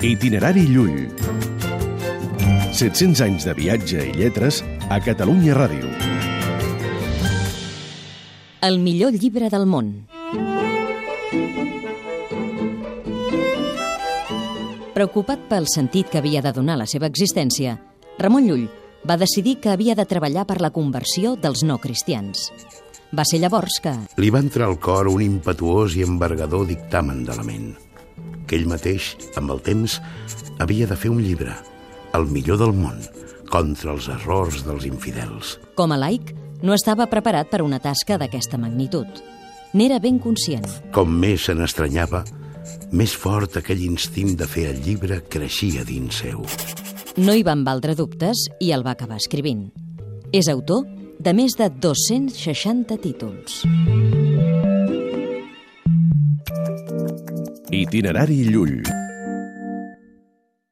Itinerari Llull. 700 anys de viatge i lletres a Catalunya Ràdio. El millor llibre del món. Preocupat pel sentit que havia de donar la seva existència, Ramon Llull va decidir que havia de treballar per la conversió dels no cristians. Va ser llavors que... Li va entrar al cor un impetuós i embargador dictamen de la ment, que ell mateix, amb el temps, havia de fer un llibre, el millor del món, contra els errors dels infidels. Com a laic, no estava preparat per una tasca d'aquesta magnitud. N'era ben conscient. Com més se n'estranyava, més fort aquell instint de fer el llibre creixia dins seu. No hi van valdre dubtes i el va acabar escrivint. És autor de més de 260 títols. Itinerari Llull.